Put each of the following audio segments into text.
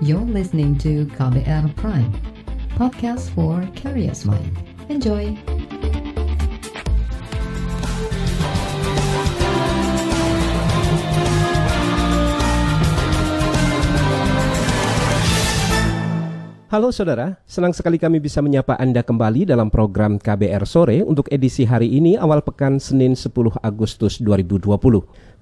You're listening to KBR Prime, podcast for curious mind. Enjoy! Halo saudara, senang sekali kami bisa menyapa Anda kembali dalam program KBR Sore untuk edisi hari ini awal pekan Senin 10 Agustus 2020.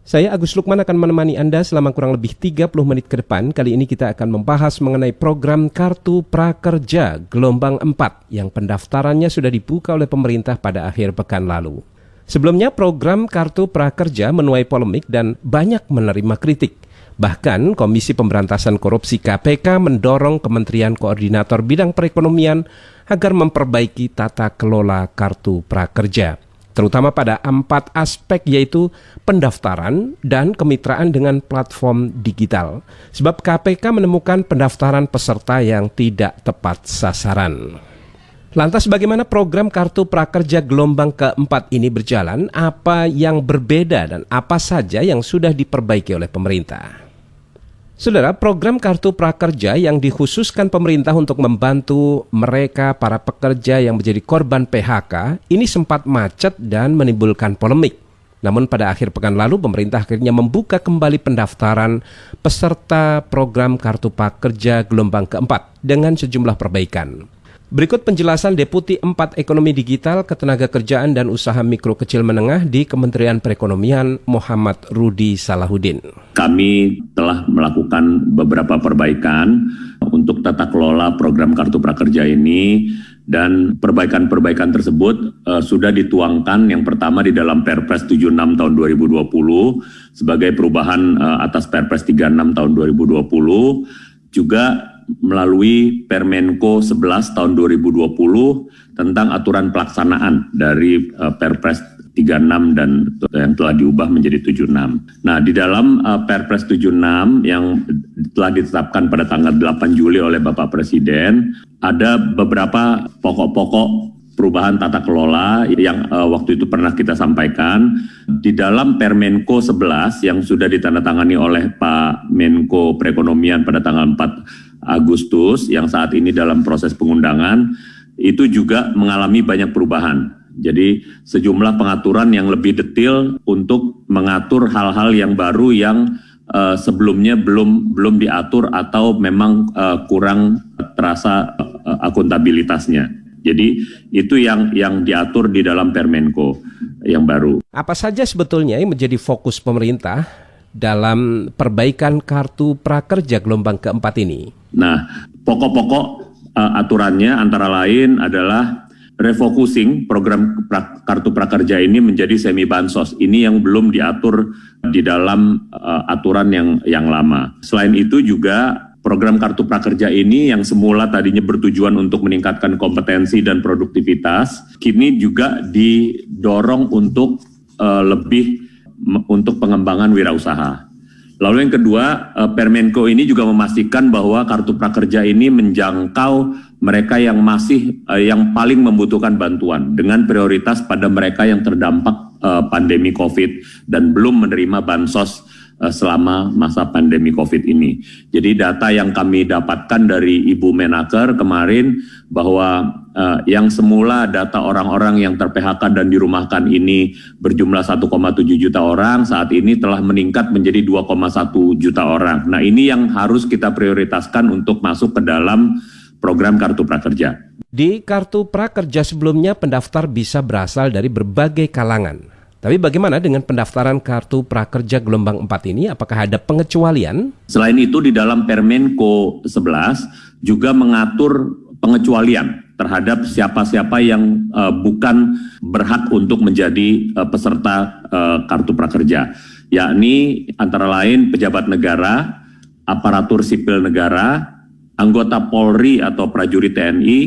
Saya Agus Lukman akan menemani Anda selama kurang lebih 30 menit ke depan. Kali ini kita akan membahas mengenai program Kartu Prakerja Gelombang 4 yang pendaftarannya sudah dibuka oleh pemerintah pada akhir pekan lalu. Sebelumnya program Kartu Prakerja menuai polemik dan banyak menerima kritik. Bahkan Komisi Pemberantasan Korupsi KPK mendorong Kementerian Koordinator Bidang Perekonomian agar memperbaiki tata kelola kartu prakerja, terutama pada empat aspek yaitu pendaftaran dan kemitraan dengan platform digital. Sebab KPK menemukan pendaftaran peserta yang tidak tepat sasaran. Lantas bagaimana program Kartu Prakerja gelombang keempat ini berjalan? Apa yang berbeda dan apa saja yang sudah diperbaiki oleh pemerintah? Saudara, program Kartu Prakerja yang dikhususkan pemerintah untuk membantu mereka para pekerja yang menjadi korban PHK ini sempat macet dan menimbulkan polemik. Namun pada akhir pekan lalu pemerintah akhirnya membuka kembali pendaftaran peserta program Kartu Prakerja gelombang keempat dengan sejumlah perbaikan. Berikut penjelasan Deputi 4 Ekonomi Digital, Ketenaga Kerjaan dan Usaha Mikro Kecil Menengah di Kementerian Perekonomian Muhammad Rudi Salahuddin. Kami telah melakukan beberapa perbaikan untuk tata kelola program Kartu Prakerja ini dan perbaikan-perbaikan tersebut uh, sudah dituangkan yang pertama di dalam Perpres 76 tahun 2020 sebagai perubahan uh, atas Perpres 36 tahun 2020 juga melalui Permenko 11 tahun 2020 tentang aturan pelaksanaan dari uh, Perpres 36 dan yang telah diubah menjadi 76. Nah, di dalam uh, Perpres 76 yang telah ditetapkan pada tanggal 8 Juli oleh Bapak Presiden, ada beberapa pokok-pokok perubahan tata kelola yang uh, waktu itu pernah kita sampaikan di dalam Permenko 11 yang sudah ditandatangani oleh Pak Menko Perekonomian pada tanggal 4 Agustus yang saat ini dalam proses pengundangan itu juga mengalami banyak perubahan. Jadi sejumlah pengaturan yang lebih detail untuk mengatur hal-hal yang baru yang uh, sebelumnya belum belum diatur atau memang uh, kurang terasa uh, akuntabilitasnya. Jadi itu yang yang diatur di dalam Permenko yang baru. Apa saja sebetulnya yang menjadi fokus pemerintah dalam perbaikan kartu prakerja gelombang keempat ini? Nah, pokok-pokok uh, aturannya antara lain adalah refocusing program pra, kartu prakerja ini menjadi semi bansos. Ini yang belum diatur di dalam uh, aturan yang yang lama. Selain itu juga program kartu prakerja ini yang semula tadinya bertujuan untuk meningkatkan kompetensi dan produktivitas, kini juga didorong untuk uh, lebih untuk pengembangan wirausaha. Lalu yang kedua, eh, Permenko ini juga memastikan bahwa kartu prakerja ini menjangkau mereka yang masih eh, yang paling membutuhkan bantuan dengan prioritas pada mereka yang terdampak pandemi Covid dan belum menerima bansos selama masa pandemi COVID ini. Jadi data yang kami dapatkan dari Ibu Menaker kemarin bahwa uh, yang semula data orang-orang yang ter-PHK dan dirumahkan ini berjumlah 1,7 juta orang, saat ini telah meningkat menjadi 2,1 juta orang. Nah ini yang harus kita prioritaskan untuk masuk ke dalam program Kartu Prakerja. Di Kartu Prakerja sebelumnya pendaftar bisa berasal dari berbagai kalangan tapi bagaimana dengan pendaftaran kartu prakerja gelombang 4 ini? Apakah ada pengecualian? Selain itu di dalam Permenko 11 juga mengatur pengecualian terhadap siapa-siapa yang uh, bukan berhak untuk menjadi uh, peserta uh, kartu prakerja, yakni antara lain pejabat negara, aparatur sipil negara, anggota Polri atau prajurit TNI,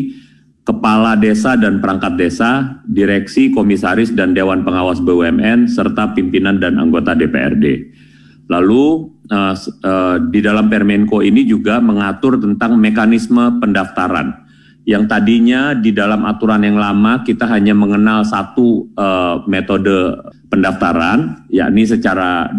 kepala desa dan perangkat desa, direksi, komisaris, dan dewan pengawas BUMN, serta pimpinan dan anggota DPRD. Lalu uh, uh, di dalam Permenko ini juga mengatur tentang mekanisme pendaftaran. Yang tadinya di dalam aturan yang lama kita hanya mengenal satu uh, metode pendaftaran, yakni secara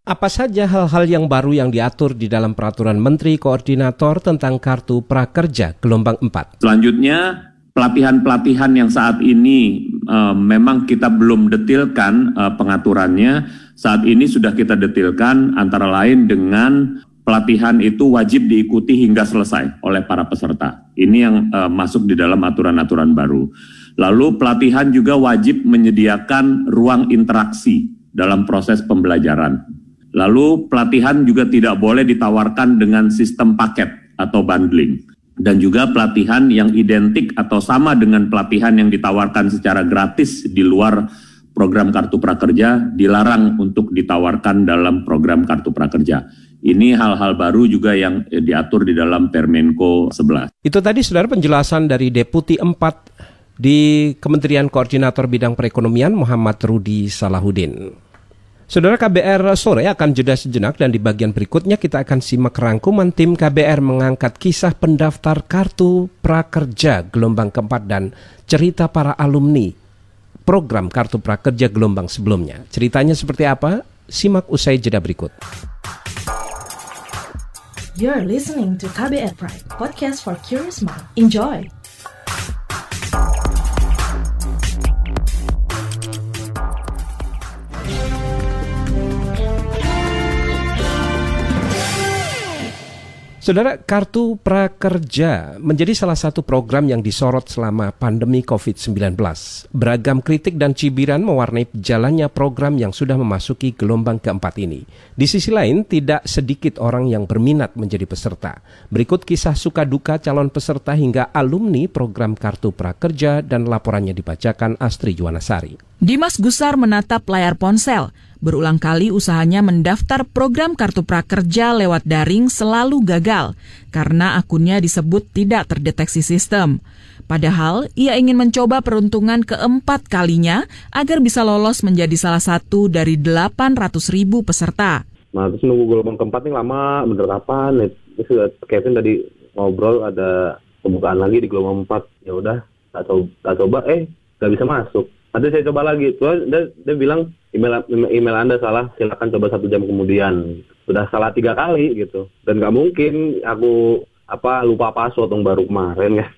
Apa saja hal-hal yang baru yang diatur di dalam peraturan Menteri Koordinator tentang Kartu Prakerja gelombang 4? Selanjutnya, pelatihan-pelatihan yang saat ini uh, memang kita belum detilkan uh, pengaturannya, saat ini sudah kita detilkan antara lain dengan pelatihan itu wajib diikuti hingga selesai oleh para peserta. Ini yang uh, masuk di dalam aturan-aturan baru. Lalu pelatihan juga wajib menyediakan ruang interaksi dalam proses pembelajaran. Lalu pelatihan juga tidak boleh ditawarkan dengan sistem paket atau bundling. Dan juga pelatihan yang identik atau sama dengan pelatihan yang ditawarkan secara gratis di luar program Kartu Prakerja dilarang untuk ditawarkan dalam program Kartu Prakerja. Ini hal-hal baru juga yang eh, diatur di dalam Permenko 11. Itu tadi saudara penjelasan dari Deputi 4 di Kementerian Koordinator Bidang Perekonomian Muhammad Rudi Salahuddin. Saudara KBR sore akan jeda sejenak dan di bagian berikutnya kita akan simak rangkuman tim KBR mengangkat kisah pendaftar kartu prakerja gelombang keempat dan cerita para alumni program kartu prakerja gelombang sebelumnya. Ceritanya seperti apa? Simak usai jeda berikut. You're listening to KBR Pride, podcast for curious mind. Enjoy! Saudara, Kartu Prakerja menjadi salah satu program yang disorot selama pandemi COVID-19. Beragam kritik dan cibiran mewarnai jalannya program yang sudah memasuki gelombang keempat ini. Di sisi lain, tidak sedikit orang yang berminat menjadi peserta. Berikut kisah suka duka calon peserta hingga alumni program Kartu Prakerja dan laporannya dibacakan Astri Yuwanasari. Dimas Gusar menatap layar ponsel. Berulang kali usahanya mendaftar program kartu prakerja lewat daring selalu gagal karena akunnya disebut tidak terdeteksi sistem. Padahal ia ingin mencoba peruntungan keempat kalinya agar bisa lolos menjadi salah satu dari 800 ribu peserta. Nah terus nunggu gelombang keempat ini lama, bener kapan? Sudah Kevin tadi ngobrol ada pembukaan lagi di gelombang empat. Ya udah, tak coba, eh nggak bisa masuk. Nanti saya coba lagi. Terus dia, dia bilang email email anda salah silakan coba satu jam kemudian. Sudah salah tiga kali gitu. Dan nggak mungkin aku apa lupa password yang baru kemarin ya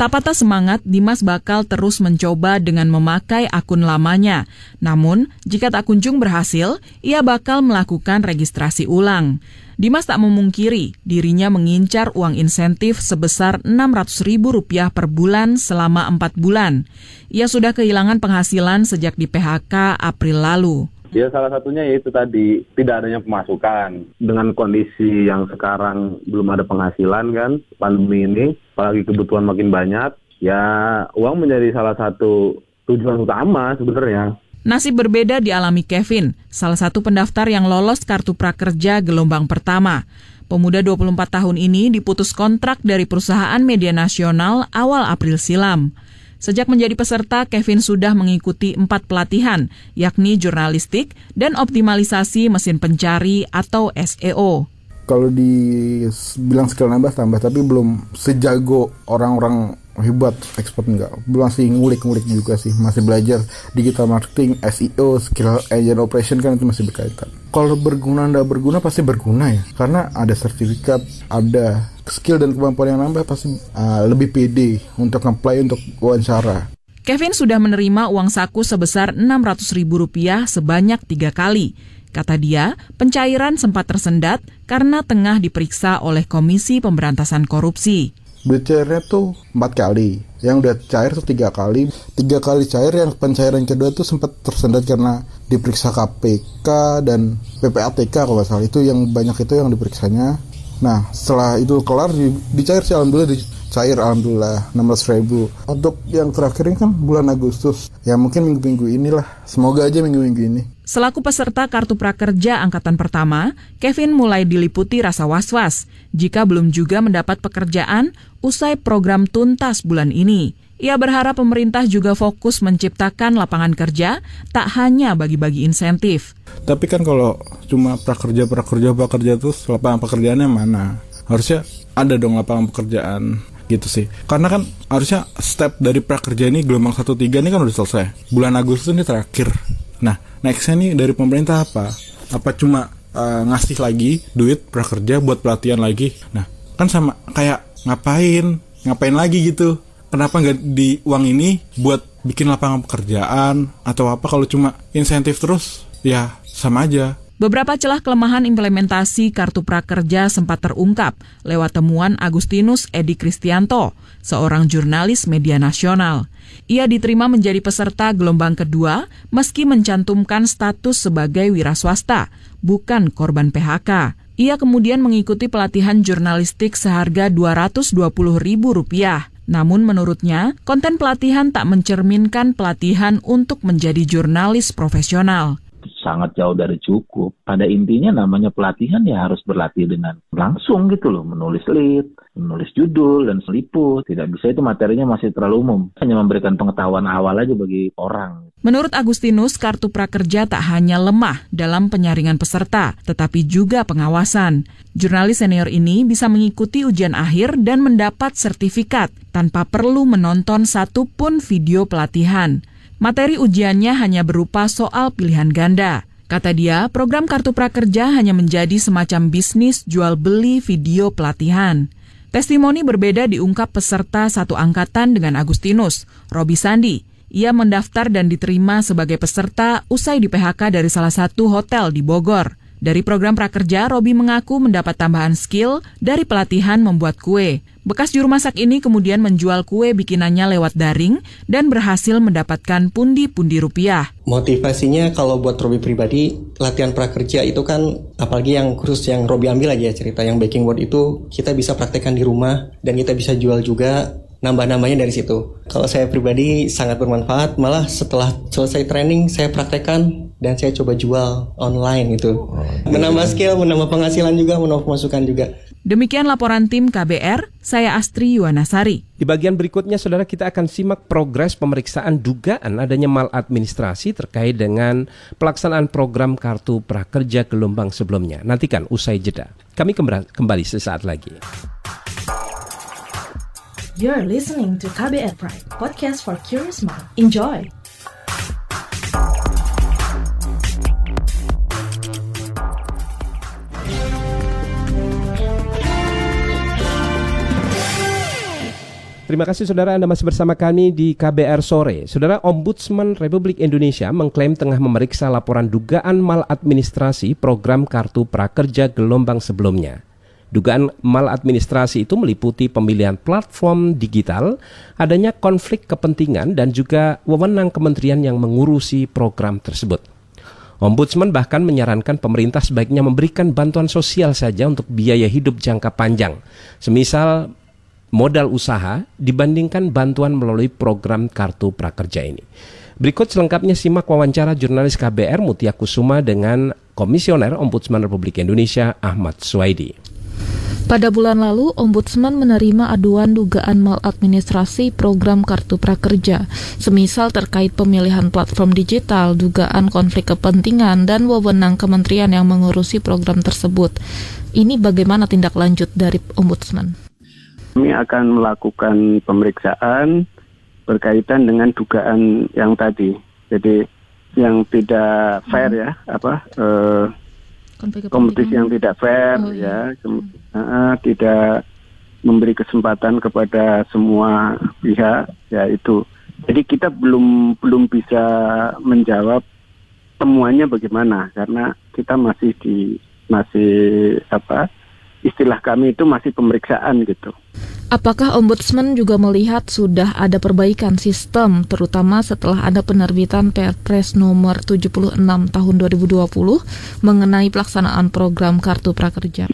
Tak patah semangat, Dimas bakal terus mencoba dengan memakai akun lamanya. Namun, jika tak kunjung berhasil, ia bakal melakukan registrasi ulang. Dimas tak memungkiri dirinya mengincar uang insentif sebesar Rp600.000 per bulan selama empat bulan. Ia sudah kehilangan penghasilan sejak di PHK April lalu. Ya salah satunya yaitu tadi tidak adanya pemasukan. Dengan kondisi yang sekarang belum ada penghasilan kan, pandemi ini, apalagi kebutuhan makin banyak, ya uang menjadi salah satu tujuan utama sebenarnya. Nasib berbeda dialami Kevin, salah satu pendaftar yang lolos kartu prakerja gelombang pertama. Pemuda 24 tahun ini diputus kontrak dari perusahaan media nasional awal April silam. Sejak menjadi peserta, Kevin sudah mengikuti empat pelatihan, yakni jurnalistik dan optimalisasi mesin pencari atau SEO. Kalau dibilang skill nambah tambah, tapi belum sejago orang-orang hebat expert enggak masih ngulik-ngulik juga sih masih belajar digital marketing SEO skill engine operation kan itu masih berkaitan kalau berguna ndak berguna pasti berguna ya karena ada sertifikat ada skill dan kemampuan yang nambah pasti uh, lebih pede untuk apply untuk wawancara Kevin sudah menerima uang saku sebesar Rp600.000 sebanyak tiga kali. Kata dia, pencairan sempat tersendat karena tengah diperiksa oleh Komisi Pemberantasan Korupsi. Cairnya tuh empat kali. Yang udah cair tuh tiga kali. Tiga kali cair yang pencairan kedua tuh sempat tersendat karena diperiksa KPK dan PPATK kalau nggak salah. Itu yang banyak itu yang diperiksanya. Nah setelah itu kelar di, dicair sih alhamdulillah dicair alhamdulillah 16 ribu. Untuk yang terakhir ini kan bulan Agustus. Ya mungkin minggu-minggu inilah. Semoga aja minggu-minggu ini. Selaku peserta Kartu Prakerja Angkatan Pertama, Kevin mulai diliputi rasa was-was jika belum juga mendapat pekerjaan usai program tuntas bulan ini. Ia berharap pemerintah juga fokus menciptakan lapangan kerja, tak hanya bagi-bagi insentif. Tapi kan kalau cuma prakerja, prakerja, prakerja terus lapangan pekerjaannya mana? Harusnya ada dong lapangan pekerjaan gitu sih. Karena kan harusnya step dari prakerja ini gelombang 1 3 ini kan udah selesai. Bulan Agustus ini terakhir. Nah, nextnya nih dari pemerintah apa? Apa cuma uh, ngasih lagi duit prakerja buat pelatihan lagi. Nah, kan sama kayak ngapain? Ngapain lagi gitu? Kenapa nggak di uang ini buat bikin lapangan pekerjaan atau apa kalau cuma insentif terus? Ya, sama aja. Beberapa celah kelemahan implementasi kartu prakerja sempat terungkap lewat temuan Agustinus Edi Kristianto, seorang jurnalis media nasional. Ia diterima menjadi peserta gelombang kedua meski mencantumkan status sebagai wira swasta, bukan korban PHK. Ia kemudian mengikuti pelatihan jurnalistik seharga Rp220.000. Namun menurutnya, konten pelatihan tak mencerminkan pelatihan untuk menjadi jurnalis profesional sangat jauh dari cukup. Pada intinya namanya pelatihan ya harus berlatih dengan langsung gitu loh, menulis lead, menulis judul dan seliput. Tidak bisa itu materinya masih terlalu umum. Hanya memberikan pengetahuan awal aja bagi orang. Menurut Agustinus, kartu prakerja tak hanya lemah dalam penyaringan peserta, tetapi juga pengawasan. Jurnalis senior ini bisa mengikuti ujian akhir dan mendapat sertifikat tanpa perlu menonton satupun video pelatihan. Materi ujiannya hanya berupa soal pilihan ganda. Kata dia, program Kartu Prakerja hanya menjadi semacam bisnis jual beli video pelatihan. Testimoni berbeda diungkap peserta satu angkatan dengan Agustinus, Robi Sandi. Ia mendaftar dan diterima sebagai peserta usai di PHK dari salah satu hotel di Bogor. Dari program prakerja, Robi mengaku mendapat tambahan skill dari pelatihan membuat kue. Bekas juru masak ini kemudian menjual kue bikinannya lewat daring dan berhasil mendapatkan pundi-pundi rupiah. Motivasinya kalau buat Robi pribadi, latihan prakerja itu kan, apalagi yang khusus yang Robi ambil aja cerita yang baking board itu, kita bisa praktekkan di rumah dan kita bisa jual juga nambah-nambahnya dari situ. Kalau saya pribadi sangat bermanfaat, malah setelah selesai training saya praktekkan dan saya coba jual online itu. Oh, menambah skill, menambah penghasilan juga, menambah pemasukan juga. Demikian laporan tim KBR, saya Astri Yuwanasari. Di bagian berikutnya, saudara kita akan simak progres pemeriksaan dugaan adanya maladministrasi terkait dengan pelaksanaan program Kartu Prakerja gelombang sebelumnya. Nantikan usai jeda. Kami kembali sesaat lagi. You're listening to KBR Pride, podcast for curious mind. Enjoy! Terima kasih saudara Anda masih bersama kami di KBR Sore. Saudara Ombudsman Republik Indonesia mengklaim tengah memeriksa laporan dugaan maladministrasi program Kartu Prakerja gelombang sebelumnya. Dugaan maladministrasi itu meliputi pemilihan platform digital, adanya konflik kepentingan, dan juga wewenang kementerian yang mengurusi program tersebut. Ombudsman bahkan menyarankan pemerintah sebaiknya memberikan bantuan sosial saja untuk biaya hidup jangka panjang, semisal modal usaha dibandingkan bantuan melalui program Kartu Prakerja ini. Berikut selengkapnya simak wawancara jurnalis KBR Mutia Kusuma dengan Komisioner Ombudsman Republik Indonesia Ahmad Suwaidi. Pada bulan lalu, Ombudsman menerima aduan dugaan maladministrasi program Kartu Prakerja, semisal terkait pemilihan platform digital, dugaan konflik kepentingan, dan wewenang kementerian yang mengurusi program tersebut. Ini bagaimana tindak lanjut dari Ombudsman? Kami akan melakukan pemeriksaan berkaitan dengan dugaan yang tadi. Jadi yang tidak fair ya, apa? Eh, kompetisi yang tidak fair oh, iya. ya. Uh, tidak memberi kesempatan kepada semua pihak ya itu. Jadi kita belum belum bisa menjawab semuanya bagaimana karena kita masih di masih apa istilah kami itu masih pemeriksaan gitu. Apakah Ombudsman juga melihat sudah ada perbaikan sistem terutama setelah ada penerbitan Perpres nomor 76 tahun 2020 mengenai pelaksanaan program Kartu Prakerja?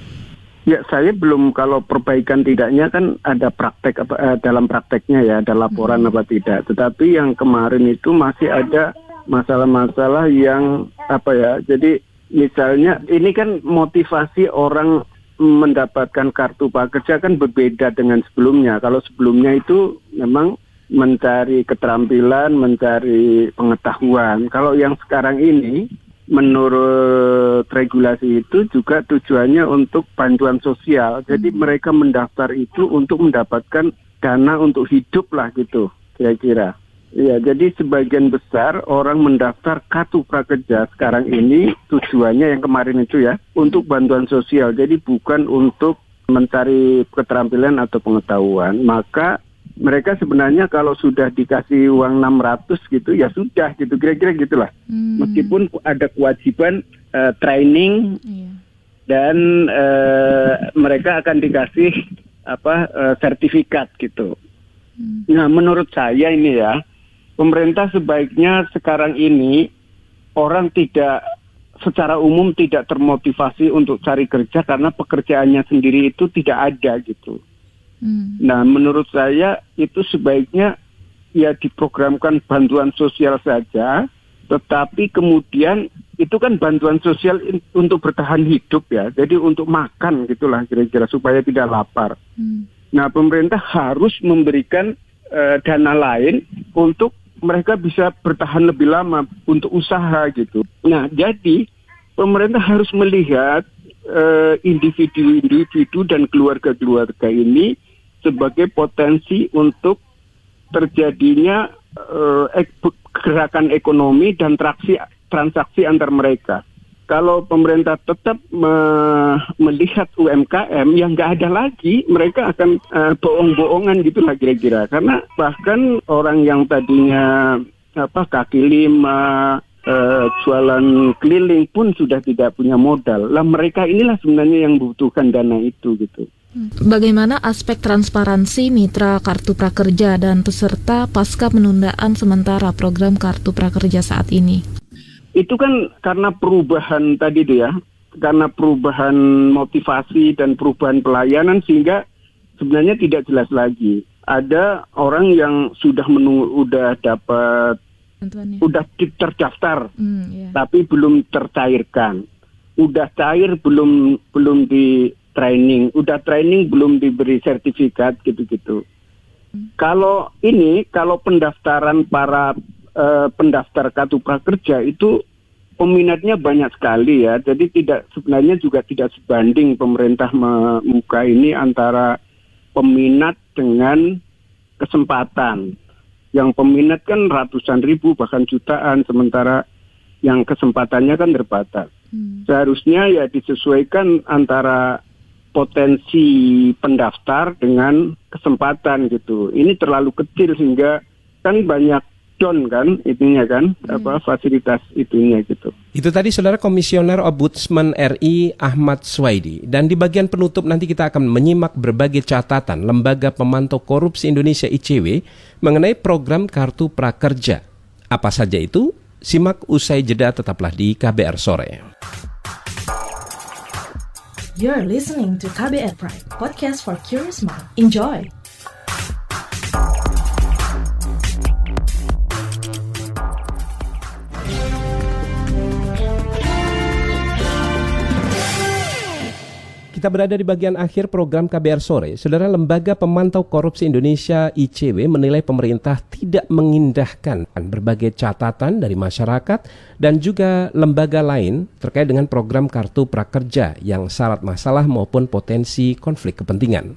Ya, saya belum kalau perbaikan tidaknya kan ada praktek apa eh, dalam prakteknya ya, ada laporan hmm. apa tidak. Tetapi yang kemarin itu masih ada masalah-masalah yang apa ya. Jadi misalnya ini kan motivasi orang mendapatkan kartu prakerja kan berbeda dengan sebelumnya. Kalau sebelumnya itu memang mencari keterampilan, mencari pengetahuan. Kalau yang sekarang ini menurut regulasi itu juga tujuannya untuk bantuan sosial. Jadi hmm. mereka mendaftar itu untuk mendapatkan dana untuk hidup lah gitu, kira-kira. Ya, jadi sebagian besar orang mendaftar kartu prakerja sekarang ini tujuannya yang kemarin itu ya untuk bantuan sosial. Jadi bukan untuk mencari keterampilan atau pengetahuan. Maka mereka sebenarnya kalau sudah dikasih uang 600 gitu ya sudah gitu kira-kira gitulah. Hmm. Meskipun ada kewajiban uh, training yeah. dan uh, mereka akan dikasih apa uh, sertifikat gitu. Hmm. Nah, menurut saya ini ya pemerintah sebaiknya sekarang ini orang tidak secara umum tidak termotivasi untuk cari kerja karena pekerjaannya sendiri itu tidak ada gitu. Hmm. Nah, menurut saya itu sebaiknya ya diprogramkan bantuan sosial saja, tetapi kemudian itu kan bantuan sosial untuk bertahan hidup ya, jadi untuk makan gitulah kira-kira supaya tidak lapar. Hmm. Nah, pemerintah harus memberikan uh, dana lain untuk mereka bisa bertahan lebih lama untuk usaha gitu. Nah, jadi pemerintah harus melihat eh, individu-individu uh, dan keluarga-keluarga ini sebagai potensi untuk terjadinya uh, gerakan ekonomi dan traksi transaksi antar mereka kalau pemerintah tetap me melihat UMKM yang nggak ada lagi, mereka akan uh, bohong-bohongan gitu lah kira-kira. Karena bahkan orang yang tadinya apa kaki lima, uh, jualan keliling pun sudah tidak punya modal. Lah mereka inilah sebenarnya yang membutuhkan dana itu gitu. Bagaimana aspek transparansi mitra kartu prakerja dan peserta pasca penundaan sementara program kartu prakerja saat ini? Itu kan karena perubahan tadi itu ya, karena perubahan motivasi dan perubahan pelayanan sehingga sebenarnya tidak jelas lagi. Ada orang yang sudah menunggu, udah dapat, udah terdaftar, mm, yeah. tapi belum tercairkan. Udah cair belum belum di training, udah training belum diberi sertifikat gitu-gitu. Mm. Kalau ini, kalau pendaftaran para uh, pendaftar kartu prakerja itu peminatnya banyak sekali ya. Jadi tidak sebenarnya juga tidak sebanding pemerintah membuka ini antara peminat dengan kesempatan. Yang peminat kan ratusan ribu bahkan jutaan sementara yang kesempatannya kan terbatas. Hmm. Seharusnya ya disesuaikan antara potensi pendaftar dengan kesempatan gitu. Ini terlalu kecil sehingga kan banyak down kan itunya kan hmm. apa fasilitas itunya gitu. Itu tadi saudara komisioner Ombudsman RI Ahmad Swaidi dan di bagian penutup nanti kita akan menyimak berbagai catatan Lembaga Pemantau Korupsi Indonesia ICW mengenai program Kartu Prakerja. Apa saja itu? Simak usai jeda tetaplah di KBR sore. You're listening to KBR Pride, podcast for curious mind. Enjoy. Kita berada di bagian akhir program KBR Sore. Saudara Lembaga Pemantau Korupsi Indonesia ICW menilai pemerintah tidak mengindahkan berbagai catatan dari masyarakat dan juga lembaga lain terkait dengan program Kartu Prakerja yang syarat masalah maupun potensi konflik kepentingan.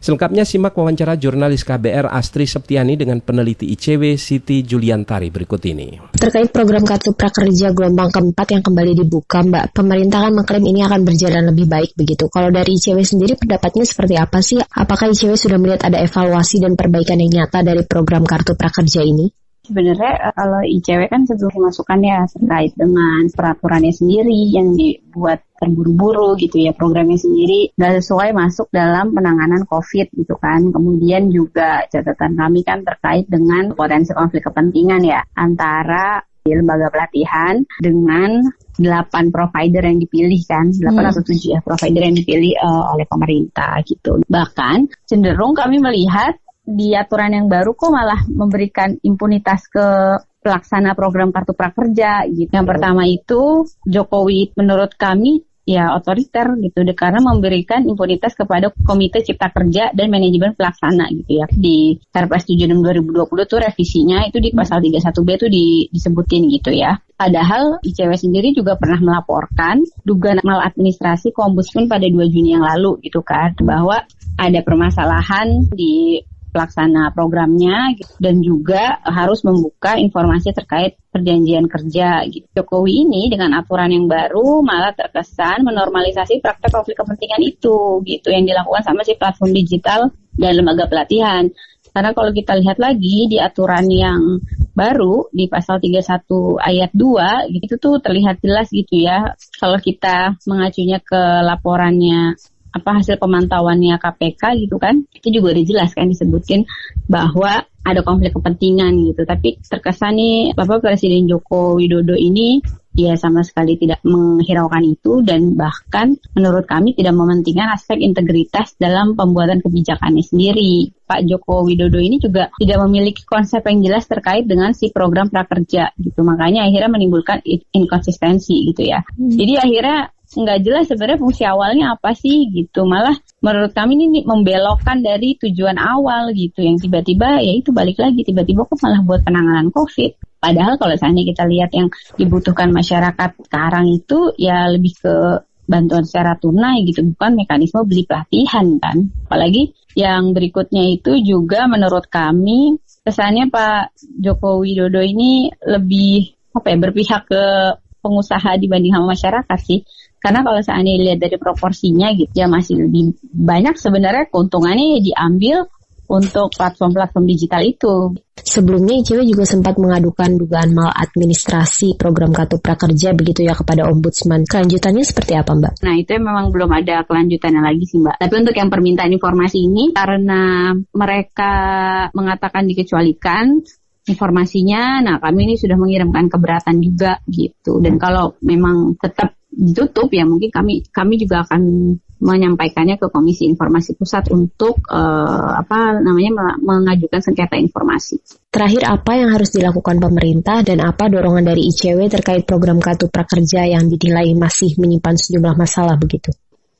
Selengkapnya simak wawancara jurnalis KBR Astri Septiani dengan peneliti ICW Siti Juliantari berikut ini. Terkait program Kartu Prakerja gelombang keempat yang kembali dibuka, Mbak, pemerintah kan mengklaim ini akan berjalan lebih baik begitu. Kalau dari ICW sendiri pendapatnya seperti apa sih? Apakah ICW sudah melihat ada evaluasi dan perbaikan yang nyata dari program Kartu Prakerja ini? sebenarnya eh, kalau ICW kan sebelum masukan ya terkait dengan peraturannya sendiri yang dibuat terburu-buru gitu ya programnya sendiri nggak sesuai masuk dalam penanganan COVID gitu kan. Kemudian juga catatan kami kan terkait dengan potensi konflik kepentingan ya antara di lembaga pelatihan dengan delapan provider yang dipilih kan, delapan hmm. atau tujuh ya provider yang dipilih uh, oleh pemerintah gitu. Bahkan cenderung kami melihat di aturan yang baru kok malah memberikan impunitas ke pelaksana program kartu prakerja gitu. Yang pertama itu Jokowi menurut kami ya otoriter gitu deh karena memberikan impunitas kepada Komite Cipta Kerja dan Manajemen Pelaksana gitu ya. Di Perpres 76 2020 tuh revisinya itu di pasal 31B itu di, disebutin gitu ya. Padahal ICW sendiri juga pernah melaporkan dugaan maladministrasi ke Ombudsman pada 2 Juni yang lalu gitu kan bahwa ada permasalahan di pelaksana programnya gitu. dan juga harus membuka informasi terkait perjanjian kerja. Gitu. Jokowi ini dengan aturan yang baru malah terkesan menormalisasi praktek konflik kepentingan itu gitu yang dilakukan sama si platform digital dan lembaga pelatihan. Karena kalau kita lihat lagi di aturan yang baru di pasal 31 ayat 2 gitu tuh terlihat jelas gitu ya kalau kita mengacunya ke laporannya apa hasil pemantauannya KPK gitu kan itu juga udah jelas kan disebutin bahwa ada konflik kepentingan gitu tapi terkesan nih Bapak Presiden Joko Widodo ini ya sama sekali tidak menghiraukan itu dan bahkan menurut kami tidak mementingkan aspek integritas dalam pembuatan kebijakannya sendiri. Pak Joko Widodo ini juga tidak memiliki konsep yang jelas terkait dengan si program prakerja gitu. Makanya akhirnya menimbulkan inkonsistensi gitu ya. Hmm. Jadi akhirnya nggak jelas sebenarnya fungsi awalnya apa sih gitu. Malah menurut kami ini membelokkan dari tujuan awal gitu. Yang tiba-tiba ya itu balik lagi tiba-tiba kok malah buat penanganan covid. Padahal kalau seandainya kita lihat yang dibutuhkan masyarakat sekarang itu ya lebih ke bantuan secara tunai gitu. Bukan mekanisme beli pelatihan kan. Apalagi yang berikutnya itu juga menurut kami kesannya Pak Joko Widodo ini lebih apa ya berpihak ke pengusaha dibanding sama masyarakat sih karena kalau seandainya lihat dari proporsinya gitu ya masih lebih banyak sebenarnya keuntungannya ya diambil untuk platform-platform digital itu. Sebelumnya ICW juga sempat mengadukan dugaan maladministrasi program Kartu Prakerja begitu ya kepada Ombudsman. Kelanjutannya seperti apa Mbak? Nah itu memang belum ada kelanjutannya lagi sih Mbak. Tapi untuk yang permintaan informasi ini karena mereka mengatakan dikecualikan informasinya, nah kami ini sudah mengirimkan keberatan juga gitu. Dan kalau memang tetap ditutup ya mungkin kami kami juga akan menyampaikannya ke Komisi Informasi Pusat untuk uh, apa namanya mengajukan sengketa informasi. Terakhir apa yang harus dilakukan pemerintah dan apa dorongan dari ICW terkait program kartu prakerja yang dinilai masih menyimpan sejumlah masalah begitu?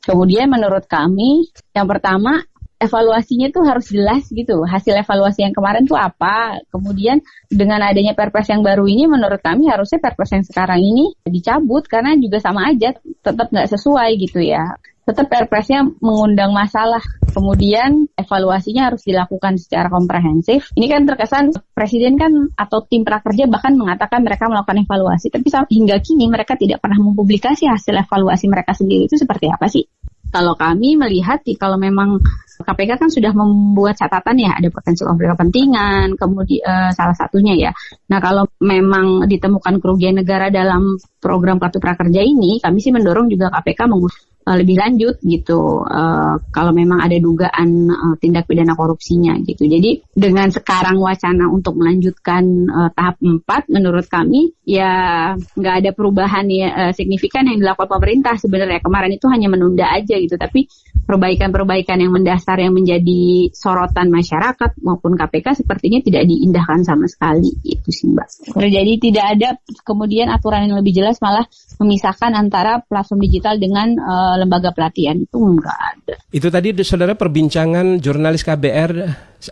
Kemudian menurut kami yang pertama evaluasinya tuh harus jelas gitu. Hasil evaluasi yang kemarin tuh apa? Kemudian dengan adanya perpres yang baru ini menurut kami harusnya perpres yang sekarang ini dicabut karena juga sama aja tetap nggak sesuai gitu ya. Tetap perpresnya mengundang masalah. Kemudian evaluasinya harus dilakukan secara komprehensif. Ini kan terkesan presiden kan atau tim prakerja bahkan mengatakan mereka melakukan evaluasi, tapi hingga kini mereka tidak pernah mempublikasi hasil evaluasi mereka sendiri itu seperti apa sih? Kalau kami melihat kalau memang KPK kan sudah membuat catatan ya ada potensi konflik kepentingan, kemudian uh, salah satunya ya. Nah kalau memang ditemukan kerugian negara dalam program kartu prakerja ini, kami sih mendorong juga KPK mengusut uh, lebih lanjut gitu uh, kalau memang ada dugaan uh, tindak pidana korupsinya gitu. Jadi dengan sekarang wacana untuk melanjutkan uh, tahap 4 menurut kami ya nggak ada perubahan ya uh, signifikan yang dilakukan pemerintah sebenarnya kemarin itu hanya menunda aja gitu tapi perbaikan-perbaikan yang mendasar yang menjadi sorotan masyarakat maupun KPK sepertinya tidak diindahkan sama sekali itu sih Mbak. Jadi tidak ada kemudian aturan yang lebih jelas malah memisahkan antara platform digital dengan uh, lembaga pelatihan itu enggak ada. Itu tadi saudara perbincangan jurnalis KBR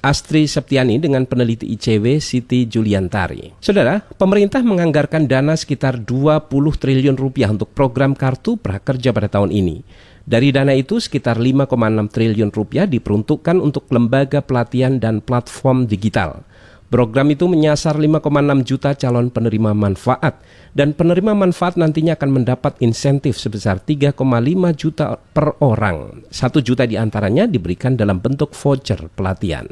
Astri Septiani dengan peneliti ICW Siti Juliantari. Saudara, pemerintah menganggarkan dana sekitar 20 triliun rupiah untuk program kartu prakerja pada tahun ini. Dari dana itu sekitar 5,6 triliun rupiah diperuntukkan untuk lembaga pelatihan dan platform digital. Program itu menyasar 5,6 juta calon penerima manfaat dan penerima manfaat nantinya akan mendapat insentif sebesar 3,5 juta per orang. Satu juta di antaranya diberikan dalam bentuk voucher pelatihan.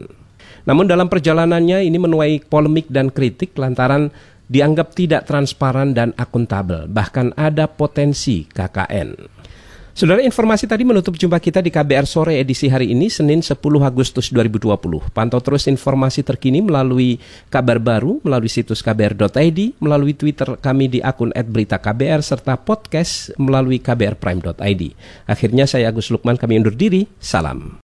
Namun dalam perjalanannya ini menuai polemik dan kritik lantaran dianggap tidak transparan dan akuntabel, bahkan ada potensi KKN. Saudara informasi tadi menutup jumpa kita di KBR sore edisi hari ini Senin 10 Agustus 2020. Pantau terus informasi terkini melalui kabar baru melalui situs kbr.id, melalui Twitter kami di akun @beritaKBR serta podcast melalui kbrprime.id. Akhirnya saya Agus Lukman kami undur diri. Salam.